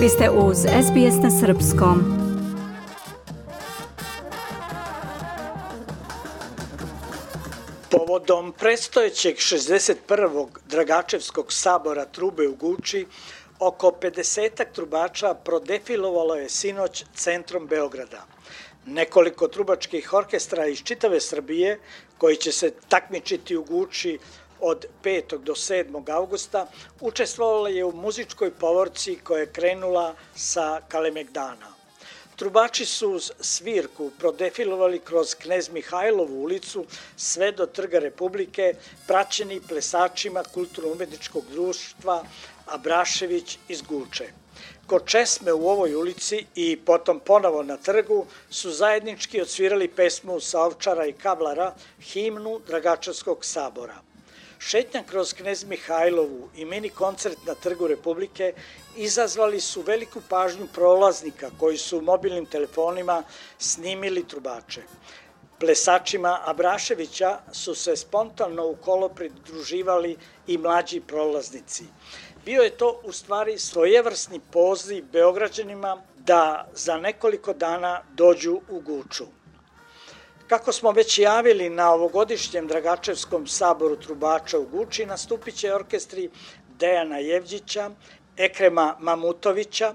Vi ste uz SBS na Srpskom. Povodom prestojećeg 61. Dragačevskog sabora Trube u Guči, oko 50 trubača prodefilovalo je sinoć centrom Beograda. Nekoliko trubačkih orkestra iz čitave Srbije, koji će se takmičiti u Guči od 5. do 7. augusta učestvovala je u muzičkoj povorci koja je krenula sa Kalemegdana. Trubači su uz svirku prodefilovali kroz Knez Mihajlovu ulicu sve do Trga Republike, praćeni plesačima kulturno-umetničkog društva Abrašević iz Guče. Kod česme u ovoj ulici i potom ponovo na trgu su zajednički odsvirali pesmu Savčara i Kablara, himnu Dragačarskog sabora – Šetnja kroz Knez Mihajlovu i mini koncert na Trgu Republike izazvali su veliku pažnju prolaznika koji su mobilnim telefonima snimili trubače. Plesačima Abraševića su se spontano u kolo pridruživali i mlađi prolaznici. Bio je to u stvari svojevrsni poziv Beograđanima da za nekoliko dana dođu u Guču. Kako smo već javili na ovogodišnjem Dragačevskom saboru trubača u Guči, nastupit će orkestri Dejana Jevđića, Ekrema Mamutovića,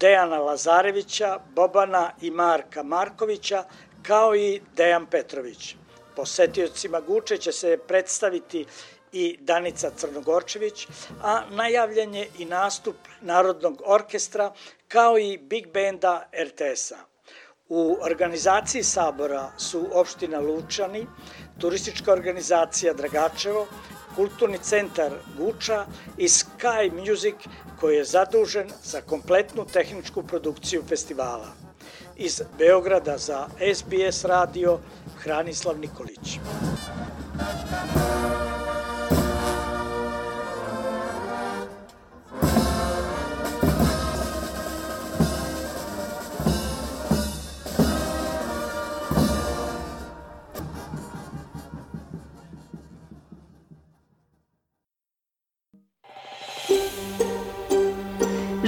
Dejana Lazarevića, Bobana i Marka Markovića, kao i Dejan Petrović. Posetiocima Guče će se predstaviti i Danica Crnogorčević, a najavljen je i nastup Narodnog orkestra kao i Big Benda RTS-a. U organizaciji sabora su opština Lučani, turistička organizacija Dragačevo, kulturni centar Guča i Sky Music koji je zadužen za kompletnu tehničku produkciju festivala. Iz Beograda za SBS radio Hranislav Nikolić.